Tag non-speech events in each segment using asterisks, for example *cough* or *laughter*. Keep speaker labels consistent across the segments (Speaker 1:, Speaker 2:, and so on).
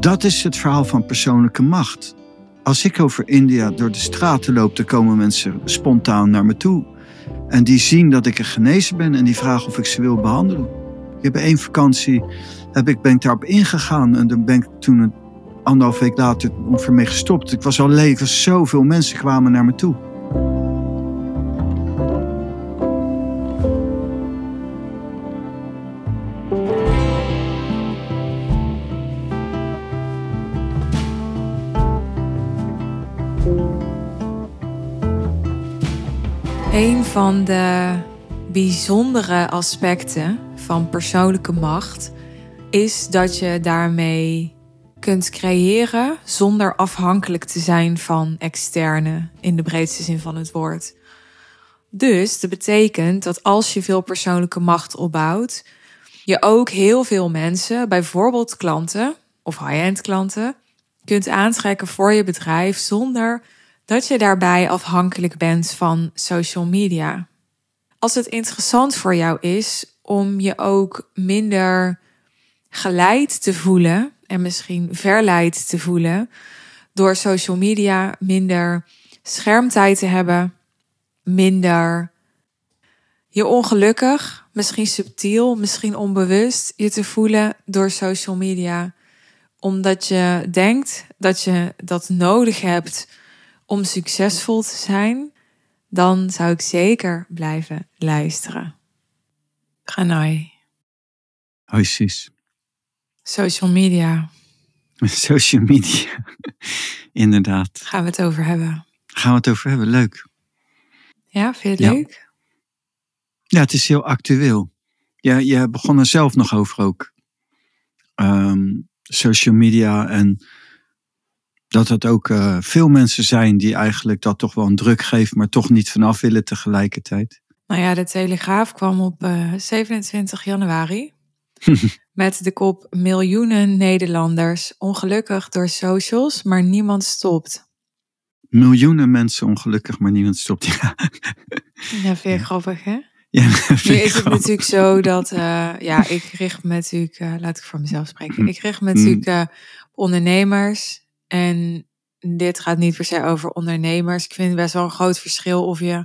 Speaker 1: Dat is het verhaal van persoonlijke macht. Als ik over India door de straten loop, dan komen mensen spontaan naar me toe. En die zien dat ik een genezen ben en die vragen of ik ze wil behandelen. Ik heb één vakantie, heb ik, ben ik daarop ingegaan en dan ben ik toen een anderhalf week later ongeveer mee gestopt. Ik was al leven, zoveel mensen kwamen naar me toe.
Speaker 2: Van de bijzondere aspecten van persoonlijke macht is dat je daarmee kunt creëren zonder afhankelijk te zijn van externe in de breedste zin van het woord. Dus dat betekent dat als je veel persoonlijke macht opbouwt, je ook heel veel mensen, bijvoorbeeld klanten of high-end klanten, kunt aantrekken voor je bedrijf zonder dat je daarbij afhankelijk bent van social media. Als het interessant voor jou is om je ook minder geleid te voelen en misschien verleid te voelen door social media, minder schermtijd te hebben, minder je ongelukkig, misschien subtiel, misschien onbewust je te voelen door social media, omdat je denkt dat je dat nodig hebt om succesvol te zijn, dan zou ik zeker blijven luisteren. Ganai.
Speaker 1: Hoi sis.
Speaker 2: Social media. *laughs*
Speaker 1: Social media. *laughs* Inderdaad.
Speaker 2: Gaan we het over hebben.
Speaker 1: Gaan we het over hebben. Leuk.
Speaker 2: Ja, vind je het
Speaker 1: Ja.
Speaker 2: leuk?
Speaker 1: Ja, het is heel actueel. Ja, je begon er zelf nog over ook. Ehm, social media en dat het ook eh, veel mensen zijn die eigenlijk dat toch wel een druk geeft, maar toch niet vanaf willen tegelijkertijd.
Speaker 2: Nou ja, de Telegraaf kwam op eh, 27 januari *laughs* met de kop miljoenen Nederlanders ongelukkig door socials, maar niemand stopt.
Speaker 1: Miljoenen mensen ongelukkig, maar niemand stopt. Ja,
Speaker 2: Ja, vind je grappig hè?
Speaker 1: ja
Speaker 2: Nu is het natuurlijk zo dat, eh, ja, ik richt me natuurlijk, eh, laat ik voor mezelf spreken.
Speaker 1: Mm.
Speaker 2: Ik richt me natuurlijk eh, op ondernemers. En dit gaat niet per se over ondernemers. Ik vind best wel een groot verschil of je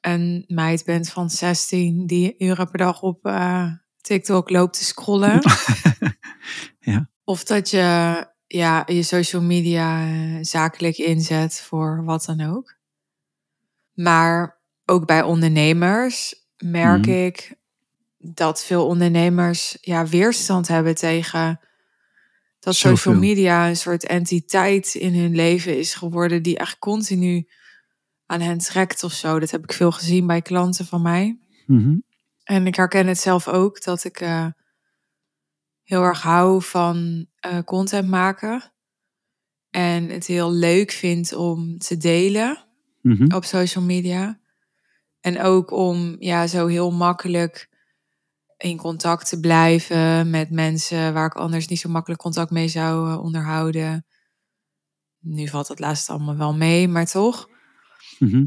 Speaker 2: een meid bent van 16 die uren per dag op eh, TikTok loopt te scrollen. *laughs*
Speaker 1: Ja.
Speaker 2: Of dat je ja, je social media eh, zakelijk inzet voor wat dan ook. Maar ook bij ondernemers merk
Speaker 1: Mhm.
Speaker 2: ik dat veel ondernemers ja, weerstand hebben tegen dat social media een soort entiteit in hun leven is geworden die echt continu aan hen trekt of zo. Dat heb ik veel gezien bij klanten van mij.
Speaker 1: Mhm.
Speaker 2: En ik herken het zelf ook dat ik eh, heel erg hou van eh, content maken. En het heel leuk vind om te delen
Speaker 1: Mhm.
Speaker 2: op social media. En ook om ja, zo heel makkelijk in contact te blijven met mensen waar ik anders niet zo makkelijk contact mee zou eh, onderhouden. Nu valt het laatste allemaal wel mee, maar toch.
Speaker 1: Mhm.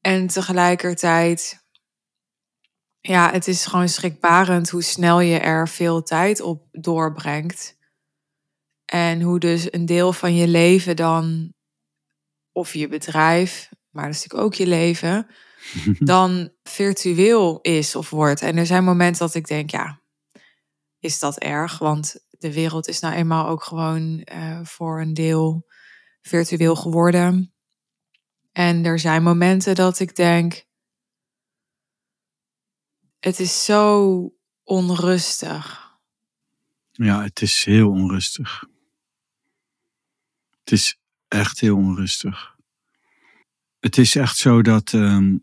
Speaker 2: En tegelijkertijd, ja, het is gewoon schrikbarend hoe snel je er veel tijd op doorbrengt. En hoe dus een deel van je leven dan, of je bedrijf, maar dat is natuurlijk ook je leven, *laughs* dan virtueel is of wordt. En er zijn momenten dat ik denk, ja, is dat erg? Want de wereld is nou eenmaal ook gewoon eh, voor een deel virtueel geworden. En er zijn momenten dat ik denk, het is zo onrustig.
Speaker 1: Ja, het is heel onrustig. Het is echt heel onrustig. Het is echt zo dat ehm,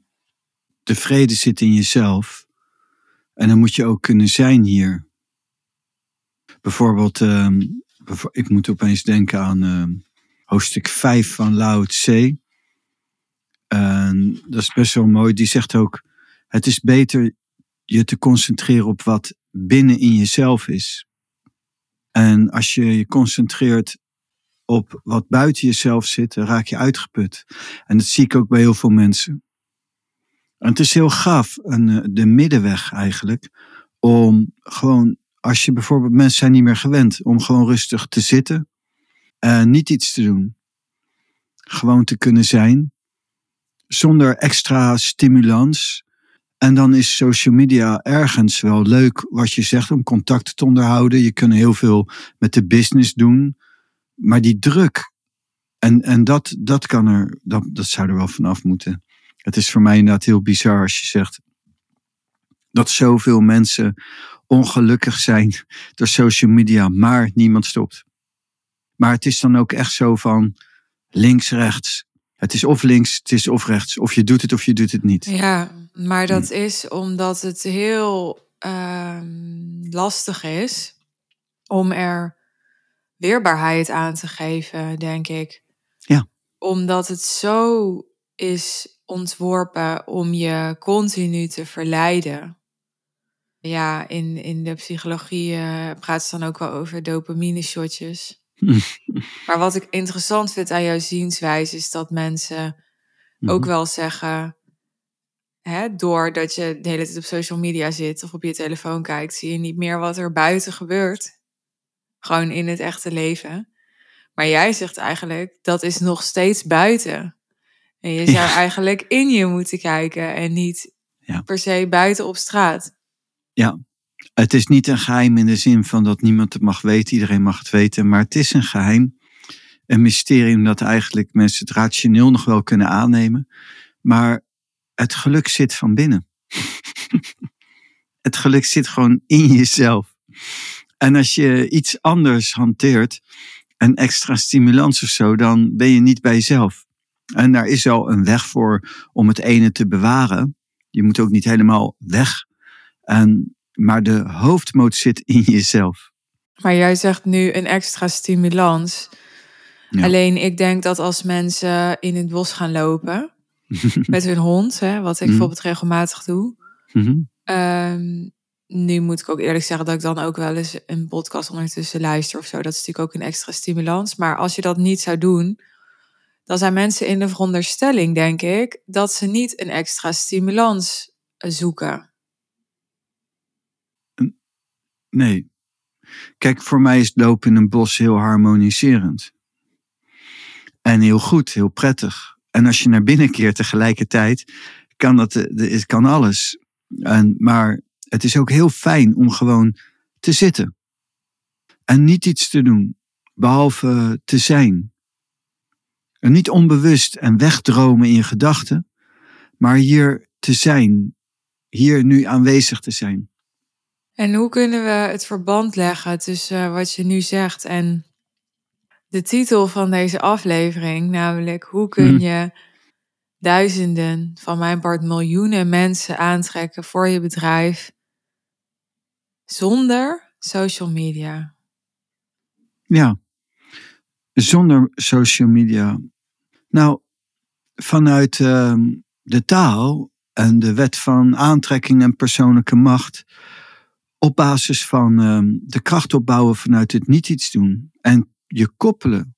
Speaker 1: de vrede zit in jezelf. En dan moet je ook kunnen zijn hier. Bijvoorbeeld, ehm, ik moet opeens denken aan ehm, hoofdstuk 5 van Lao Tse. En dat is best wel mooi. Die zegt ook, het is beter je te concentreren op wat binnen in jezelf is. En als je je concentreert op wat buiten jezelf zit, dan raak je uitgeput. En dat zie ik ook bij heel veel mensen. Het is heel gaaf, een, eh, de middenweg eigenlijk, om gewoon als je bijvoorbeeld mensen zijn niet meer gewend om gewoon rustig te zitten en niet iets te doen. Gewoon te kunnen zijn zonder extra stimulans. En dan is social media ergens wel leuk wat je zegt om contact te onderhouden. Je kunt heel veel met de business doen. Maar die druk, en, en dat, dat kan er, dat, dat zou er wel vanaf moeten. Het is voor mij inderdaad heel bizar als je zegt dat zoveel mensen ongelukkig zijn door social media, maar niemand stopt. Maar het is dan ook echt zo van links, rechts. Het is of links, het is of rechts. Of je doet het of je doet het niet.
Speaker 2: Ja, maar dat hm. is omdat het heel ehm, lastig is om er weerbaarheid aan te geven, denk ik.
Speaker 1: Ja.
Speaker 2: Omdat het zo is ontworpen om je continu te verleiden. Ja, in, in de psychologie uh, praat ze dan ook wel over dopamine shotjes. *laughs* maar wat ik interessant vind aan jouw zienswijze is dat mensen ook mhm. wel zeggen, hè, doordat je de hele tijd op social media zit of op je telefoon kijkt, zie je niet meer wat er buiten gebeurt. Gewoon in het echte leven. Maar jij zegt eigenlijk, dat is nog steeds buiten. En je zou eigenlijk in je moeten kijken en niet ja. per se buiten op straat.
Speaker 1: Ja, het is niet een geheim in de zin van dat niemand het mag weten, iedereen mag het weten, maar het is een geheim. Een mysterium dat eigenlijk mensen het rationeel nog wel kunnen aannemen. Maar het geluk zit van binnen. *laughs* het geluk zit gewoon in jezelf. En als je iets anders hanteert, een extra stimulans of zo, dan ben je niet bij jezelf. En daar is al een weg voor om het ene te bewaren. Je moet ook niet helemaal weg. En, maar de hoofdmoot zit in jezelf.
Speaker 2: Maar jij zegt nu een extra stimulans. Alleen ik denk dat als mensen in het bos gaan lopen *laughs* met hun hond, hè, wat ik mhm. bijvoorbeeld regelmatig doe. Mhm. Ehm, nu moet ik ook eerlijk zeggen dat ik dan ook wel eens een podcast ondertussen luister of zo. Dat is natuurlijk ook een extra stimulans. Maar als je dat niet zou doen, dan zijn mensen in de veronderstelling, denk ik, dat ze niet een extra stimulans zoeken.
Speaker 1: Nee. Kijk, voor mij is lopen in een bos heel harmoniserend. En heel goed, heel prettig. En als je naar binnen keert tegelijkertijd, kan dat, het kan alles. En, maar het is ook heel fijn om gewoon te zitten. En niet iets te doen, behalve te zijn. En niet onbewust en wegdromen in je gedachten, maar hier te zijn, hier nu aanwezig te zijn.
Speaker 2: En hoe kunnen we het verband leggen tussen eh, wat je nu zegt en de titel van deze aflevering, namelijk hoe kun hmm. je duizenden, van mijn part miljoenen mensen aantrekken voor je bedrijf zonder social media?
Speaker 1: Ja, zonder social media. Nou, vanuit ehm, de taal en de wet van aantrekking en persoonlijke macht op basis van ehm, de kracht opbouwen vanuit het niet iets doen en je koppelen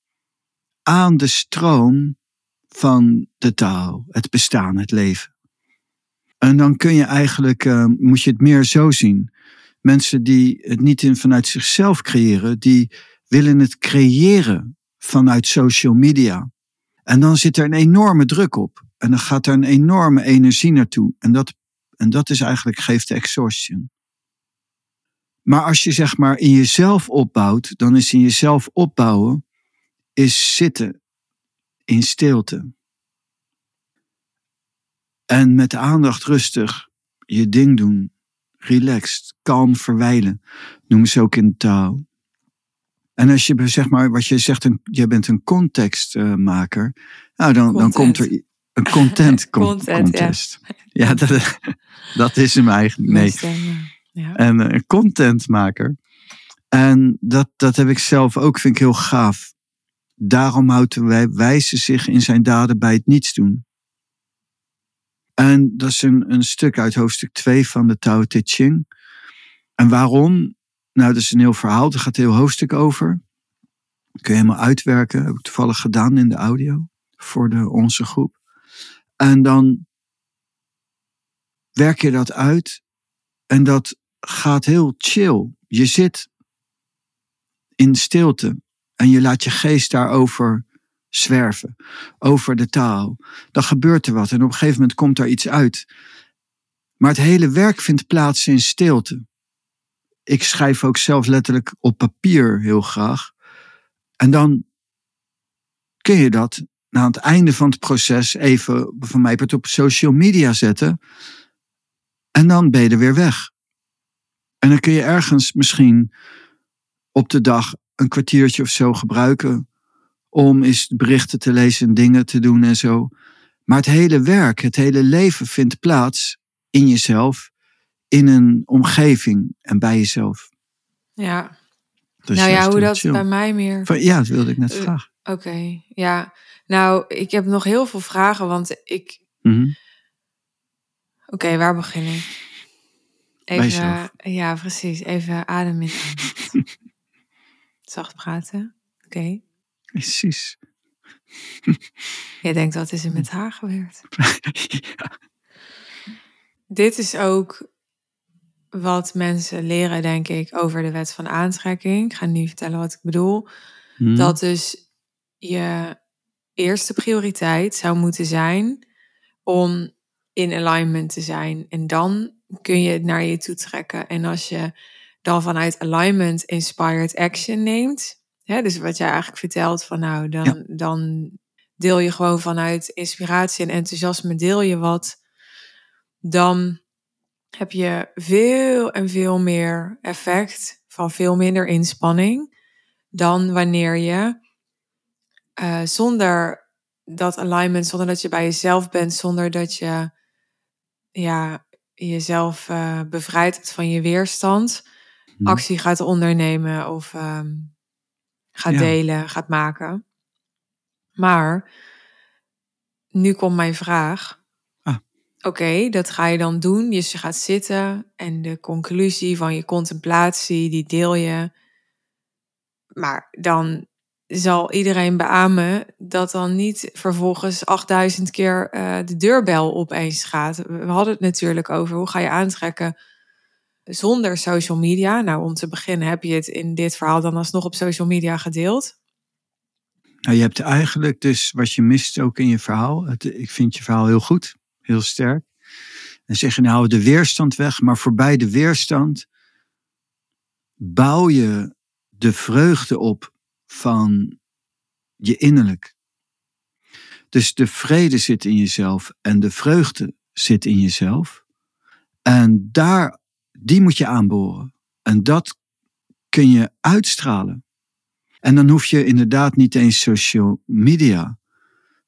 Speaker 1: aan de stroom van de taal, het bestaan, het leven. En dan kun je eigenlijk, ehm, moet je het meer zo zien. Mensen die het niet in, vanuit zichzelf creëren, die willen het creëren vanuit social media. En dan zit er een enorme druk op. En dan gaat er een enorme energie naartoe. En dat, en dat is eigenlijk, geeft de exhaustion. Maar als je zeg maar in jezelf opbouwt, dan is in jezelf opbouwen, is zitten in stilte. En met de aandacht rustig je ding doen, relaxed, kalm verwijlen, noemen ze ook in de taal. En als je zeg maar, wat je zegt, een, je bent een contextmaker, nou dan, dan komt er een content, *laughs* content contest. Ja, ja dat, *laughs* dat is hem eigenlijk. Nee. Ja. En een eh, contentmaker. En dat, dat heb ik zelf ook, vind ik heel gaaf. Daarom houdt wij wijzen zich in zijn daden bij het niets doen. En dat is een, een stuk uit hoofdstuk 2 van de Tao Te Ching. En waarom? Nou, dat is een heel verhaal. Daar gaat een heel hoofdstuk over. Kun je helemaal uitwerken. Heb ik toevallig gedaan in de audio voor de, onze groep. En dan werk je dat uit. En dat gaat heel chill. je zit in stilte en je laat je geest daarover zwerven, over de taal, dan gebeurt er wat en op een gegeven moment komt er iets uit. Maar het hele werk vindt plaats in stilte. Ik schrijf ook zelf letterlijk op papier heel graag. En dan kun je dat na het einde van het proces even van mij op social media zetten. En dan ben je er weer weg. En dan kun je ergens misschien op de dag een kwartiertje of zo gebruiken om eens berichten te lezen en dingen te doen en zo. Maar het hele werk, het hele leven vindt plaats in jezelf, in een omgeving en bij jezelf.
Speaker 2: Ja. nou ja, hoe dat bij mij meer.
Speaker 1: Ja, dat wilde ik net uh, vragen.
Speaker 2: Oké, ja. Nou, ik heb nog heel veel vragen, want ik. Mhm. Oké, waar begin ik? Even, ja, precies. Even adem in. *laughs* Zacht praten. Oké.
Speaker 1: Precies.
Speaker 2: Jij denkt, wat is er met haar gebeurd? *laughs* ja. Dit is ook wat mensen leren, denk ik, over de wet van aantrekking. Ik ga nu vertellen wat ik bedoel. Hmm. Dat dus je eerste prioriteit zou moeten zijn om in alignment te zijn. En dan kun je het naar je toe trekken. En als je dan vanuit alignment inspired action neemt, hè, dus wat jij eigenlijk vertelt van nou, dan, dan deel je gewoon vanuit inspiratie en enthousiasme, deel je wat, dan heb je veel en veel meer effect van veel minder inspanning dan wanneer je uh, zonder dat alignment, zonder dat je bij jezelf bent, zonder dat je ja, jezelf uh, bevrijdt van je weerstand, hmm. actie gaat ondernemen of um, gaat delen, gaat maken. Maar nu komt mijn vraag. Oké, dat ga je dan doen. Dus je gaat zitten en de conclusie van je contemplatie, die deel je. Maar dan zal iedereen beamen dat dan niet vervolgens 8000 keer uh, de deurbel opeens gaat. We hadden het natuurlijk over hoe ga je aantrekken zonder social media. Nou, om te beginnen heb je het in dit verhaal dan alsnog op social media gedeeld.
Speaker 1: Nou, je hebt eigenlijk dus wat je mist ook in je verhaal. Het, ik vind je verhaal heel goed, heel sterk. En zeg je nou de weerstand weg, maar voorbij de weerstand bouw je de vreugde op van je innerlijk. Dus de vrede zit in jezelf en de vreugde zit in jezelf. En daar, die moet je aanboren. En dat kun je uitstralen. En dan hoef je inderdaad niet eens social media.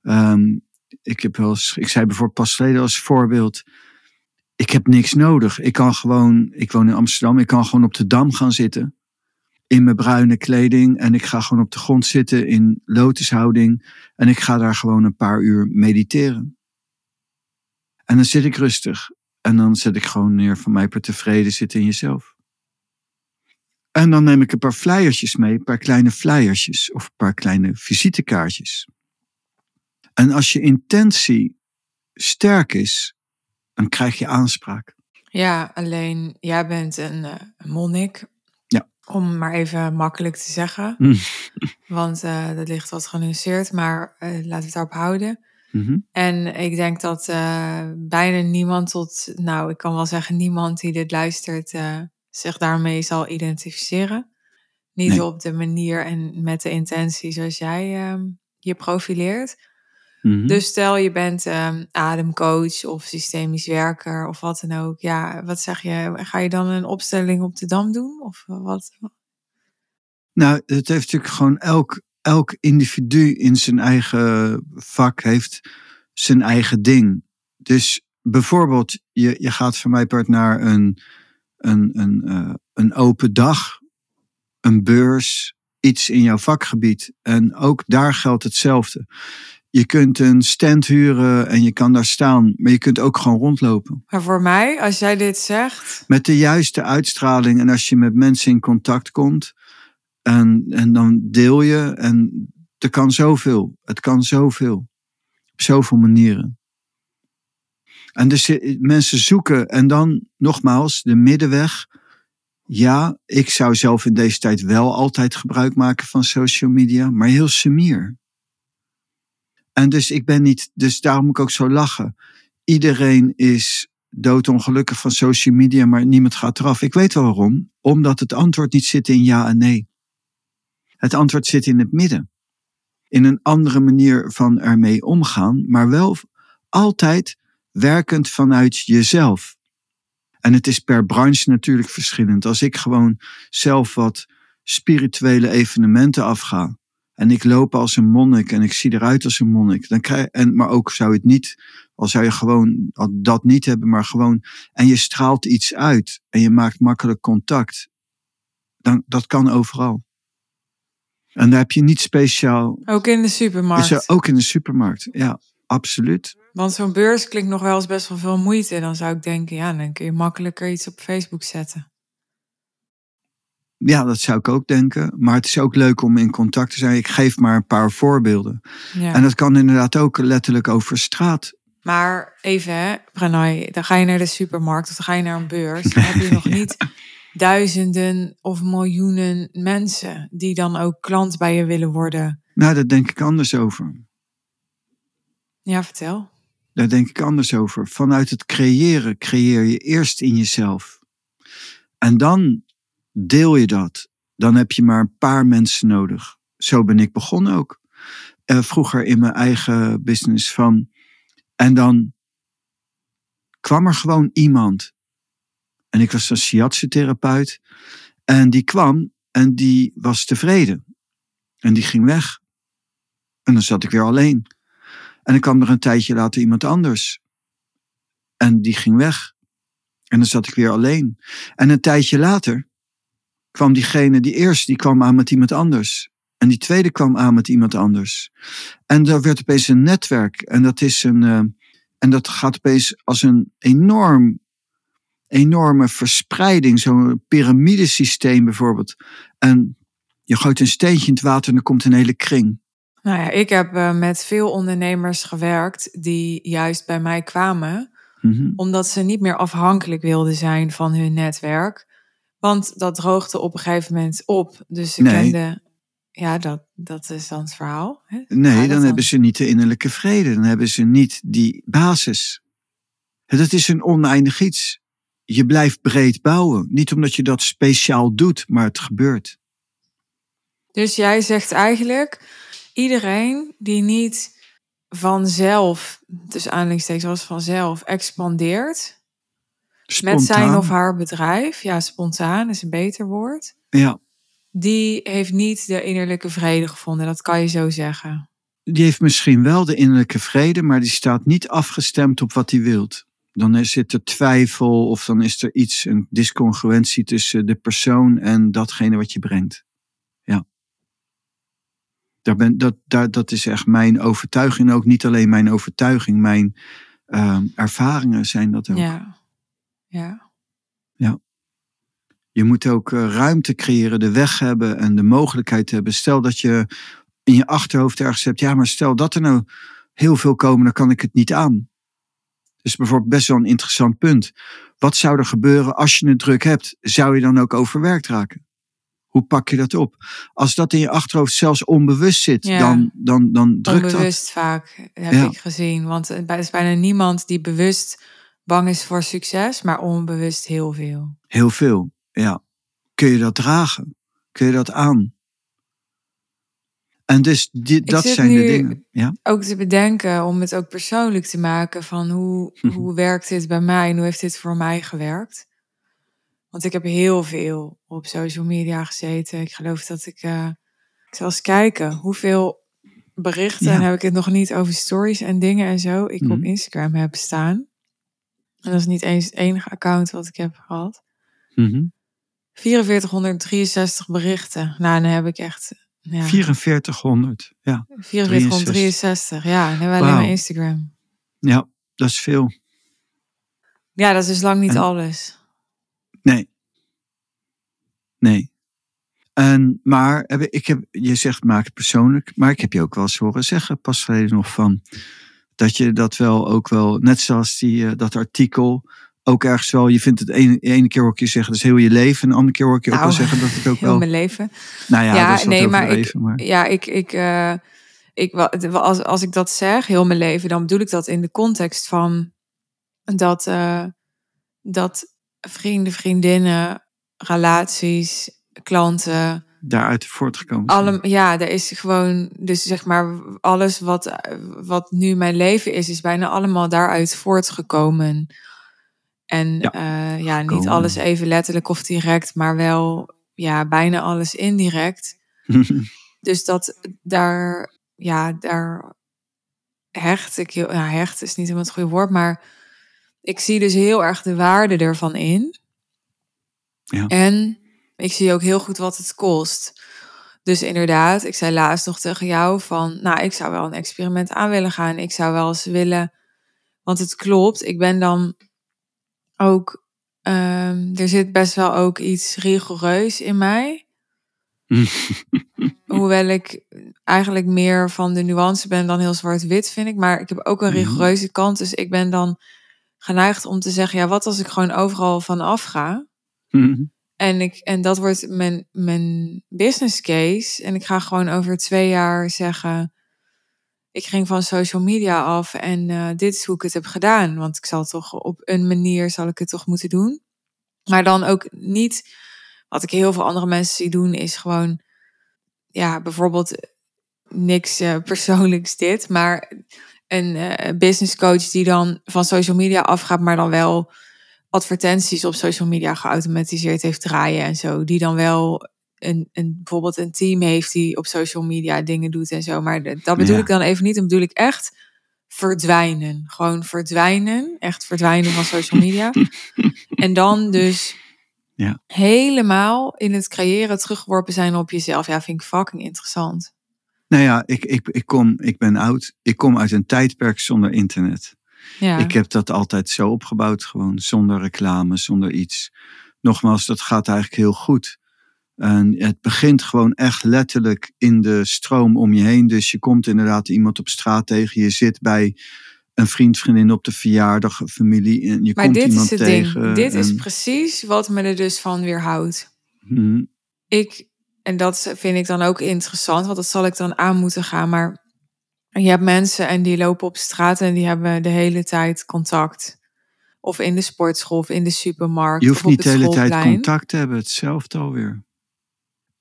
Speaker 1: Um, ik, heb wel ik zei bijvoorbeeld pas geleden als voorbeeld. Ik heb niks nodig. Ik kan gewoon, ik woon in Amsterdam, ik kan gewoon op de dam gaan zitten in mijn bruine kleding en ik ga gewoon op de grond zitten in lotushouding en ik ga daar gewoon een paar uur mediteren. En dan zit ik rustig en dan zet ik gewoon neer van mij per tevreden zitten in jezelf. En dan neem ik een paar flyertjes mee, een paar kleine flyertjes of een paar kleine visitekaartjes. En als je intentie sterk is, dan krijg je aanspraak.
Speaker 2: Ja, alleen jij bent een, uh, monnik om maar even makkelijk te zeggen. Mm. *laughs* Want uh, dat ligt wat genuanceerd, maar uh, laten we het daarop houden. Mhm. En ik denk dat bijna niemand tot, nou, ik kan wel zeggen, niemand die dit luistert, zich daarmee zal identificeren. Niet op de manier en met de intentie zoals jij ehm, je profileert. Mhm. Dus stel je bent um, ademcoach of systemisch werker of wat dan ook. Ja, wat zeg je? Ga je dan een opstelling op de dam doen? Of wat?
Speaker 1: Nou, het heeft natuurlijk gewoon elk, elk individu in zijn eigen vak heeft zijn eigen ding. Dus bijvoorbeeld, je, je gaat van mij part naar een, een, een, uh, een open dag, een beurs, iets in jouw vakgebied. En ook daar geldt hetzelfde. Je kunt een stand huren en je kan daar staan, maar je kunt ook gewoon rondlopen.
Speaker 2: Maar voor mij, als jij dit zegt.
Speaker 1: Met de juiste uitstraling en als je met mensen in contact komt en, en dan deel je en er kan zoveel. Het kan zoveel. Op zoveel manieren. En dus mensen zoeken en dan nogmaals de middenweg. ja, ik zou zelf in deze tijd wel altijd gebruik maken van social media, maar heel semier. En dus ik ben niet, dus daarom moet ik ook zo lachen. Iedereen is doodongelukkig van social media, maar niemand gaat eraf. Ik weet wel waarom. Omdat het antwoord niet zit in ja en nee. Het antwoord zit in het midden. In een andere manier van ermee omgaan, maar wel altijd werkend vanuit jezelf. En het is per branche natuurlijk verschillend. Als ik gewoon zelf wat spirituele evenementen afga. En ik loop als een monnik en ik zie eruit als een monnik. Dan krijg, en, maar ook zou het niet, al zou je gewoon dat niet hebben, maar gewoon. En je straalt iets uit en je maakt makkelijk contact. Dan, dat kan overal. En daar heb je niet speciaal.
Speaker 2: Ook in de supermarkt.
Speaker 1: Is er ook in de supermarkt, ja, absoluut.
Speaker 2: Want zo'n beurs klinkt nog wel eens best wel veel moeite. Dan zou ik denken, ja, dan kun je makkelijker iets op Facebook zetten.
Speaker 1: Ja, dat zou ik ook denken. Maar het is ook leuk om in contact te zijn. Ik geef maar een paar voorbeelden.
Speaker 2: Ja.
Speaker 1: En dat kan inderdaad ook letterlijk over straat.
Speaker 2: Maar even, hè, Pranay, dan ga je naar de supermarkt of dan ga je naar een beurs. Dan heb je *laughs* nog niet duizenden of miljoenen mensen die dan ook klant bij je willen worden.
Speaker 1: Nou, daar denk ik anders over.
Speaker 2: Ja, vertel.
Speaker 1: Daar denk ik anders over. Vanuit het creëren creëer je eerst in jezelf. En dan deel je dat. Dan heb je maar een paar mensen nodig. Zo ben ik begonnen ook. Uh, vroeger in mijn eigen business van. En dan kwam er gewoon iemand. En ik was een shiatsu-therapeut. En die kwam en die was tevreden. En die ging weg. En dan zat ik weer alleen. En dan kwam er een tijdje later iemand anders. En die ging weg. En dan zat ik weer alleen. En een tijdje later kwam diegene, die eerst, die kwam aan met iemand anders. En die tweede kwam aan met iemand anders. En daar werd opeens een netwerk. En dat is een. Uh, en dat gaat opeens als een enorm, enorme verspreiding. Zo'n piramidesysteem bijvoorbeeld. En je gooit een steentje in het water en dan komt een hele kring.
Speaker 2: Nou ja, ik heb uh, met veel ondernemers gewerkt die juist bij mij kwamen.
Speaker 1: Mm -hmm.
Speaker 2: Omdat ze niet meer afhankelijk wilden zijn van hun netwerk. Want dat droogde op een gegeven moment op. Dus ze
Speaker 1: Nee.
Speaker 2: kenden. Ja, dat, dat is dan het verhaal. Hè?
Speaker 1: Nee, dan hebben ze niet de innerlijke vrede. Dan hebben ze niet die basis. Dat is een oneindig iets. Je blijft breed bouwen. Niet omdat je dat speciaal doet, maar het gebeurt.
Speaker 2: Dus jij zegt eigenlijk, iedereen die niet vanzelf, tussen aanhalingstekens zoals vanzelf, expandeert met zijn of haar bedrijf, ja, spontaan is een beter woord,
Speaker 1: Ja,
Speaker 2: die heeft niet de innerlijke vrede gevonden. Dat kan je zo zeggen.
Speaker 1: die heeft misschien wel de innerlijke vrede, maar die staat niet afgestemd op wat hij wilt. Dan is- zit er twijfel of dan is er iets, een discongruentie tussen de persoon en datgene wat je brengt. Ja. Daar ben, dat, daar, dat is echt mijn overtuiging. Ook niet alleen mijn overtuiging, mijn ehm, ervaringen zijn dat ook.
Speaker 2: Ja. Ja.
Speaker 1: Je moet ook eh, ruimte creëren, de weg hebben en de mogelijkheid hebben. Stel dat je in je achterhoofd ergens hebt, ja, maar stel dat er nou heel veel komen, dan kan ik het niet aan. Dus bijvoorbeeld best wel een interessant punt. Wat zou er gebeuren als je het druk hebt? Zou je dan ook overwerkt raken? Hoe pak je dat op? Als dat in je achterhoofd zelfs onbewust zit,
Speaker 2: Ja.
Speaker 1: dan, dan, dan drukt dat.
Speaker 2: Onbewust vaak, heb
Speaker 1: Ja.
Speaker 2: ik gezien. Want er is bijna niemand die bewust bang is voor succes, maar onbewust heel veel.
Speaker 1: Heel veel, ja. Kun je dat dragen? Kun je dat aan? En dus die, dat zijn de dingen. Ja?
Speaker 2: ook te bedenken om het ook persoonlijk te maken van hoe,
Speaker 1: Mhm.
Speaker 2: hoe werkt dit bij mij en hoe heeft dit voor mij gewerkt. Want ik heb heel veel op social media gezeten. Ik geloof dat ik, eh, ik zal eens kijken hoeveel berichten,
Speaker 1: Ja.
Speaker 2: en heb ik het nog niet over stories en dingen en zo, ik op
Speaker 1: Mhm.
Speaker 2: Instagram heb staan. En dat is niet eens het enige account wat ik heb gehad.
Speaker 1: Mhm.
Speaker 2: 4463 berichten. Nou, dan heb ik echt ja,
Speaker 1: 4400, ja.
Speaker 2: 4463. Ja, dan hebben we alleen maar Instagram.
Speaker 1: Ja, dat is veel.
Speaker 2: Ja, dat is dus lang niet
Speaker 1: En-
Speaker 2: alles.
Speaker 1: Nee. Nee. En, maar ik heb, je zegt maak het persoonlijk, maar ik heb je ook wel eens horen zeggen, pas geleden nog van, dat je dat wel ook wel, net zoals die, eh, dat artikel ook ergens wel, je vindt het ene, ene keer hoor ik je zeggen, dat is heel je leven. En de andere keer hoor ik je ook
Speaker 2: Nou,
Speaker 1: wel zeggen dat het ook *laughs*
Speaker 2: Heel
Speaker 1: wel...
Speaker 2: mijn leven.
Speaker 1: Nou ja,
Speaker 2: Ja,
Speaker 1: dat is wat
Speaker 2: nee, maar
Speaker 1: maar,
Speaker 2: Ja, ik, ik, eh, ik, als, als ik dat zeg, heel mijn leven, dan bedoel ik dat in de context van dat, eh, dat vrienden, vriendinnen, relaties, klanten,
Speaker 1: daaruit voortgekomen
Speaker 2: allem, ja, er is gewoon, dus zeg maar, alles wat, eh, wat nu mijn leven is, is bijna allemaal daaruit voortgekomen. En
Speaker 1: Ja,
Speaker 2: ja, ja niet alles even letterlijk of direct, maar wel ja, bijna alles indirect. *laughs* Dus dat daar, ja, daar hecht ik heel, ja, hecht is niet helemaal het goede woord, maar ik zie dus heel erg de waarde ervan in.
Speaker 1: Ja.
Speaker 2: En ik zie ook heel goed wat het kost. Dus inderdaad, ik zei laatst nog tegen jou van, nou, ik zou wel een experiment aan willen gaan. Ik zou wel eens willen, want het klopt, ik ben dan ook, ehm, er zit best wel ook iets rigoureus in mij. *laughs* Hoewel ik eigenlijk meer van de nuance ben dan heel zwart-wit, vind ik. Maar ik heb ook een
Speaker 1: Mhm.
Speaker 2: rigoureuze kant. Dus ik ben dan geneigd om te zeggen: ja, wat als ik gewoon overal van afga? En, ik, en dat wordt mijn, mijn business case. En ik ga gewoon over twee jaar zeggen: ik ging van social media af en eh, dit is hoe ik het heb gedaan. Want ik zal toch op een manier zal ik het toch moeten doen. Maar dan ook niet, wat ik heel veel andere mensen zie doen, is gewoon, ja, bijvoorbeeld niks eh, *laughs* persoonlijks dit, maar een eh, business coach die dan van social media afgaat, maar dan wel advertenties op social media geautomatiseerd heeft draaien en zo. Die dan wel een, een, bijvoorbeeld een team heeft die op social media dingen doet en zo. Maar de- dat bedoel
Speaker 1: Ja.
Speaker 2: ik dan even niet. Dan bedoel ik echt verdwijnen. Gewoon verdwijnen. Echt verdwijnen van social media. *laughs* en dan dus
Speaker 1: Ja.
Speaker 2: helemaal in het creëren teruggeworpen zijn op jezelf. Ja, vind ik fucking interessant.
Speaker 1: Nou ja, ik, ik, ik, kom, ik ben oud. Ik kom uit een tijdperk zonder internet.
Speaker 2: Ja,
Speaker 1: Ik heb dat altijd zo opgebouwd, gewoon zonder reclame, zonder iets. Nogmaals, dat gaat eigenlijk heel goed. En het begint gewoon echt letterlijk in de stroom om je heen. Dus je komt inderdaad iemand op straat tegen. Je zit bij een vriend, vriendin op de verjaardag, familie. En je
Speaker 2: maar
Speaker 1: komt
Speaker 2: dit
Speaker 1: iemand
Speaker 2: is het
Speaker 1: tegen.
Speaker 2: ding. Dit is precies wat me er dus van weerhoudt.
Speaker 1: Mhm.
Speaker 2: ik, en dat vind ik dan ook interessant, want dat zal ik dan aan moeten gaan. Maar je hebt mensen en die lopen op straat en die hebben de hele tijd contact. Of in de sportschool of in de supermarkt.
Speaker 1: Je hoeft
Speaker 2: of op
Speaker 1: niet de hele tijd contact te hebben, hetzelfde alweer.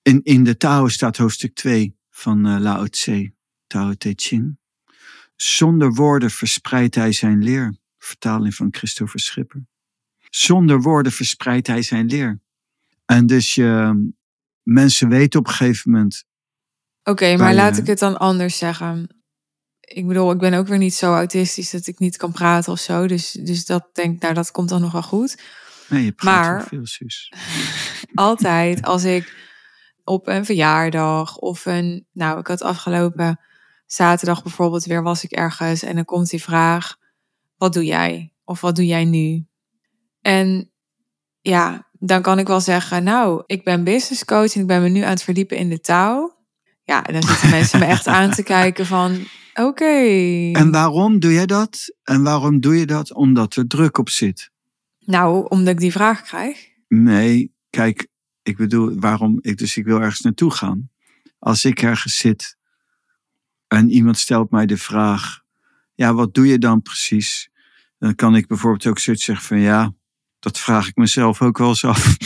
Speaker 1: In, in de Tao staat hoofdstuk 2 van eh, Lao Tse, Tao Te Ching. Zonder woorden verspreidt hij zijn leer. Vertaling van Christopher Schipper. Zonder woorden verspreidt hij zijn leer. En dus je, mensen weten op een gegeven moment.
Speaker 2: Oké, maar laat ik het dan anders zeggen. Ik bedoel, ik ben ook weer niet zo autistisch dat ik niet kan praten of zo. Dus, dus dat denk nou, dat komt dan nog wel goed.
Speaker 1: Nee, je praat
Speaker 2: Maar-
Speaker 1: veel, Suus. *laughs*
Speaker 2: altijd als ik op een verjaardag of een, nou, ik had afgelopen zaterdag bijvoorbeeld weer was ik ergens en dan komt die vraag: wat doe jij? Of wat doe jij nu? En ja, dan kan ik wel zeggen, nou, ik ben business coach en ik ben me nu aan het verdiepen in de taal. Ja, en dan zitten mensen me echt aan te *laughs* kijken van, oké.
Speaker 1: En waarom doe jij dat? En waarom doe je dat? Omdat er druk op zit.
Speaker 2: Nou, omdat ik die vraag krijg.
Speaker 1: Nee, kijk, ik bedoel, waarom ik, dus ik wil ergens naartoe gaan. Als ik ergens zit en iemand stelt mij de vraag, ja, wat doe je dan precies? Dan kan ik bijvoorbeeld ook zoiets zeggen van, ja, dat vraag ik mezelf ook wel eens af.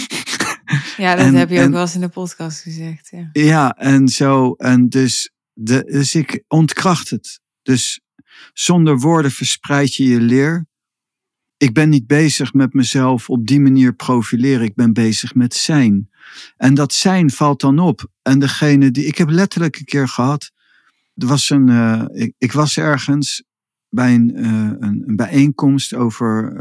Speaker 2: Ja, dat *laughs*
Speaker 1: En-
Speaker 2: heb je ook
Speaker 1: en-
Speaker 2: wel eens in de podcast gezegd. Ja.
Speaker 1: ja, en zo, en dus, dus ik ontkracht het. Dus zonder woorden verspreid je je leer. Ik ben niet bezig met mezelf op die manier profileren. Ik ben bezig met zijn. En dat zijn valt dan op. En degene die. Ik heb letterlijk een keer gehad. Er was een. eh, ik, ik was ergens bij een, eh, een, een bijeenkomst over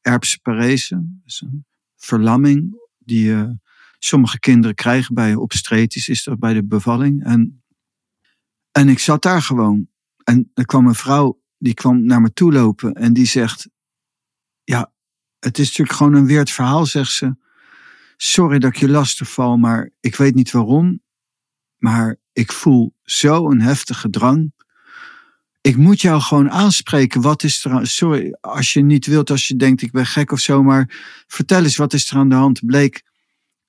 Speaker 1: herpes parese. Dus een verlamming die sommige kinderen krijgen bij obstetrisch, is dat bij de bevalling. En, en ik zat daar gewoon. En er kwam een vrouw, die kwam naar me toe lopen en die zegt: Ja, het is natuurlijk gewoon een weird verhaal, zegt ze. Sorry dat ik je lastig val, maar ik weet niet waarom. Maar ik voel zo'n heftige drang. ik moet jou gewoon aanspreken. Wat is er aan, sorry, als je niet wilt, als je denkt ik ben gek of zo, maar vertel eens wat is er aan de hand. Bleek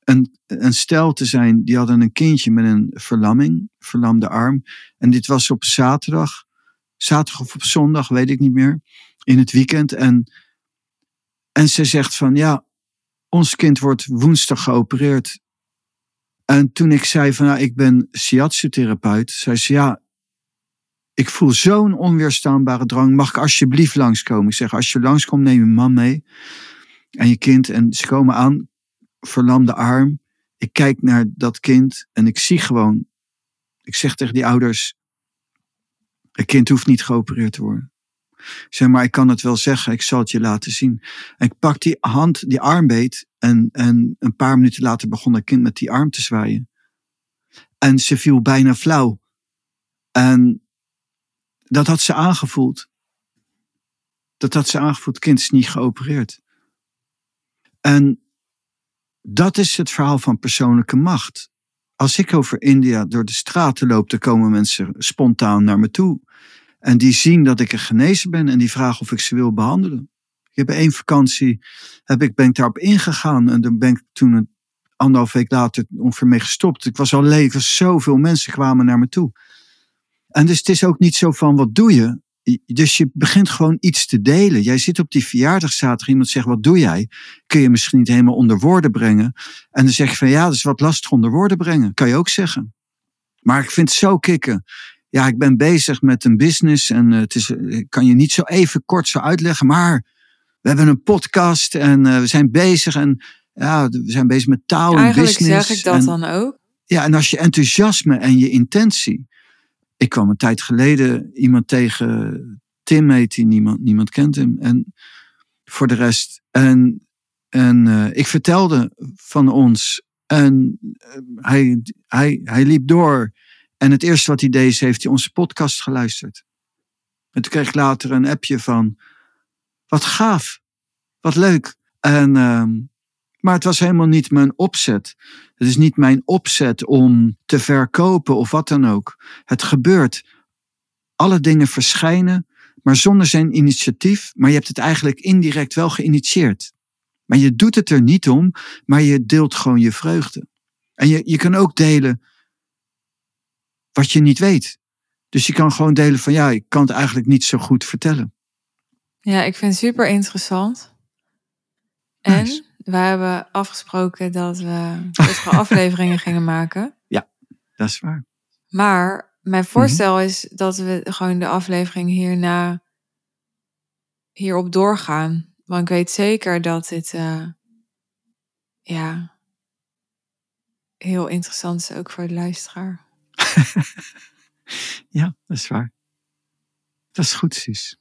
Speaker 1: een, een stel te zijn, die hadden een kindje met een verlamming, verlamde arm. En dit was op zaterdag, zaterdag of op zondag, weet ik niet meer, in het weekend. En, en ze zegt van ja, ons kind wordt woensdag geopereerd. En toen ik zei van nou, ik ben shiatsu-therapeut, zei ze ja, ik voel zo'n onweerstaanbare drang. Mag ik alsjeblieft langskomen? Ik zeg, als je langskomt, neem je man mee. En je kind. En ze komen aan, verlamde arm. Ik kijk naar dat kind en ik zie gewoon. Ik zeg tegen die ouders: Het kind hoeft niet geopereerd te worden. Zeg maar, ik kan het wel zeggen, ik zal het je laten zien. En ik pak die hand, die arm beet. En, en een paar minuten later begon dat kind met die arm te zwaaien. En ze viel bijna flauw. En dat had ze aangevoeld. Dat had ze aangevoeld. Het kind is niet geopereerd. En dat is het verhaal van persoonlijke macht. Als ik over India door de straten loop, dan komen mensen spontaan naar me toe. En die zien dat ik een genezen ben en die vragen of ik ze wil behandelen. Ik heb één vakantie, heb ik, ben ik daarop ingegaan en dan ben ik toen een anderhalf week later ongeveer gestopt. Ik was al leven, zoveel mensen kwamen naar me toe. En dus het is ook niet zo van wat doe je? Dus je begint gewoon iets te delen. Jij zit op die verjaardagszaterdag, iemand zegt wat doe jij? Kun je misschien niet helemaal onder woorden brengen. En dan zeg je van ja, dat is wat lastig onder woorden brengen. Kan je ook zeggen. Maar ik vind het zo kicken. Ja, ik ben bezig met een business en het is, ik kan je niet zo even kort zo uitleggen. Maar we hebben een podcast en uh, we zijn bezig en ja, we zijn bezig met taal en
Speaker 2: Eigenlijk
Speaker 1: business.
Speaker 2: zeg ik dat
Speaker 1: en,
Speaker 2: dan ook.
Speaker 1: Ja, en als je enthousiasme en je intentie. Ik kwam een tijd geleden iemand tegen, Tim heet hij, niemand, niemand kent hem. En voor de rest. En, en uh, ik vertelde van ons. En uh, hij, hij, hij liep door. En het eerste wat hij deed, heeft hij onze podcast geluisterd. En toen kreeg ik later een appje van, wat gaaf, wat leuk. En, uh, maar het was helemaal niet mijn opzet. Het is niet mijn opzet om te verkopen of wat dan ook. Het gebeurt. Alle dingen verschijnen, maar zonder zijn initiatief. Maar je hebt het eigenlijk indirect wel geïnitieerd. Maar je doet het er niet om, maar je deelt gewoon je vreugde. En je, je kan ook delen wat je niet weet. Dus je kan gewoon delen van ja, ik kan het eigenlijk niet zo goed vertellen.
Speaker 2: Ja, ik vind het super interessant. En
Speaker 1: Nice.
Speaker 2: We hebben afgesproken dat we *laughs* afleveringen gingen maken.
Speaker 1: Dat is waar.
Speaker 2: Maar mijn
Speaker 1: Mhm.
Speaker 2: voorstel is dat we gewoon de aflevering hierna hierop doorgaan. Want ik weet zeker dat dit eh, ja, heel interessant is ook voor de luisteraar. *laughs*
Speaker 1: Ja, dat is waar. Dat is goed, Suus.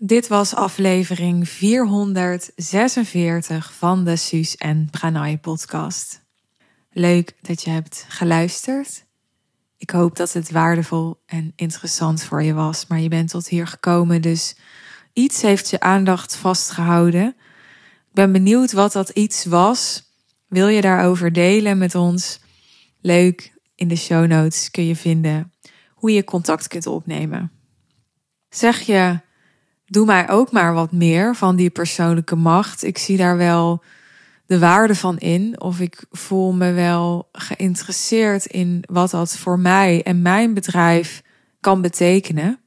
Speaker 2: Dit was aflevering 446 van de Suus en Pranay podcast. Leuk dat je hebt geluisterd. Ik hoop dat het waardevol en interessant voor je was, maar je bent tot hier gekomen, dus iets heeft je aandacht vastgehouden. Ik ben benieuwd wat dat iets was. Wil je daarover delen met ons? Leuk, in de show notes kun je vinden hoe je contact kunt opnemen. Zeg je, doe mij ook maar wat meer van die persoonlijke macht. Ik zie daar wel de waarde van in. Of ik voel me wel geïnteresseerd in wat dat voor mij en mijn bedrijf kan betekenen.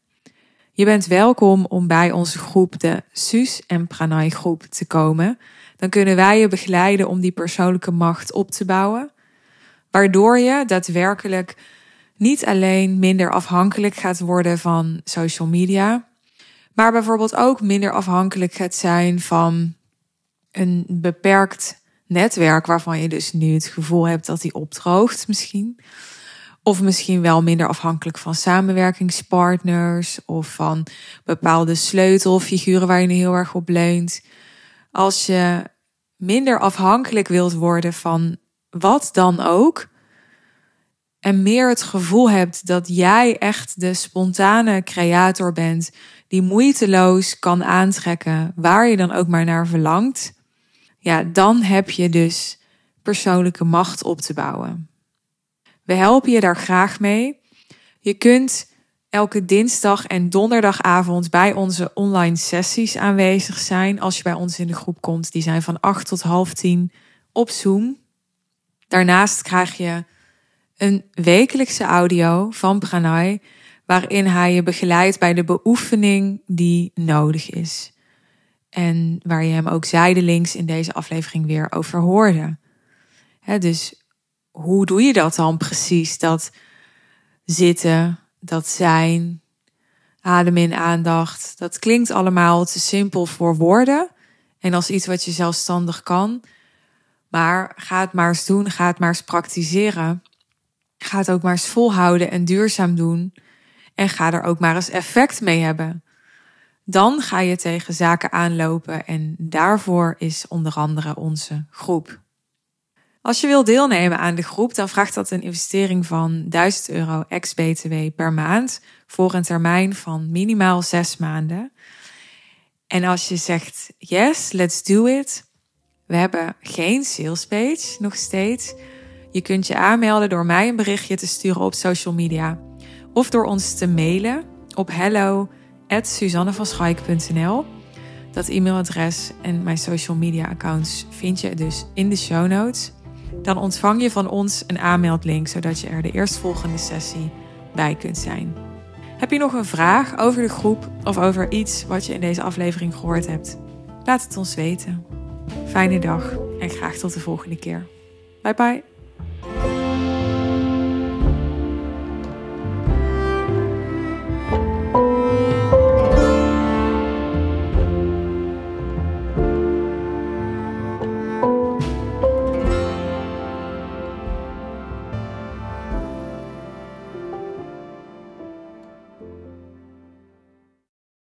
Speaker 2: Je bent welkom om bij onze groep, de Suus en Pranay groep, te komen. Dan kunnen wij je begeleiden om die persoonlijke macht op te bouwen. Waardoor je daadwerkelijk niet alleen minder afhankelijk gaat worden van social media, maar bijvoorbeeld ook minder afhankelijk gaat zijn van een beperkt netwerk waarvan je dus nu het gevoel hebt dat die opdroogt misschien. Of misschien wel minder afhankelijk van samenwerkingspartners of van bepaalde sleutelfiguren waar je nu heel erg op leunt. Als je minder afhankelijk wilt worden van wat dan ook, en meer het gevoel hebt dat jij echt de spontane creator bent, die moeiteloos kan aantrekken waar je dan ook maar naar verlangt, ja, dan heb je dus persoonlijke macht op te bouwen. We helpen je daar graag mee. Je kunt elke dinsdag en donderdagavond bij onze online sessies aanwezig zijn. Als je bij ons in de groep komt, die zijn van 8 tot half 10 op Zoom. Daarnaast krijg je een wekelijkse audio van Pranay, waarin hij je begeleidt bij de beoefening die nodig is. En waar je hem ook zijdelings in deze aflevering weer over hoorde. dus hoe doe je dat dan precies? Dat zitten, dat zijn, adem in aandacht. Dat klinkt allemaal te simpel voor woorden en als iets wat je zelfstandig kan. Maar ga het maar eens doen, ga het maar eens praktiseren. Ga het ook maar eens volhouden en duurzaam doen. En ga er ook maar eens effect mee hebben. Dan ga je tegen zaken aanlopen en daarvoor is onder andere onze groep. Als je wilt deelnemen aan de groep, dan vraagt dat een investering van 1000 euro ex-BTW per maand voor een termijn van minimaal zes maanden. En als je zegt yes, let's do it. We hebben geen sales page nog steeds. Je kunt je aanmelden door mij een berichtje te sturen op social media of door ons te mailen op hello@suzannevanschaik.nl. Dat e-mailadres en mijn social media accounts vind je dus in de show notes. Dan ontvang je van ons een aanmeldlink zodat je er de eerstvolgende sessie bij kunt zijn. Heb je nog een vraag over de groep of over iets wat je in deze aflevering gehoord hebt? Laat het ons weten. Fijne dag en graag tot de volgende keer. Bye bye.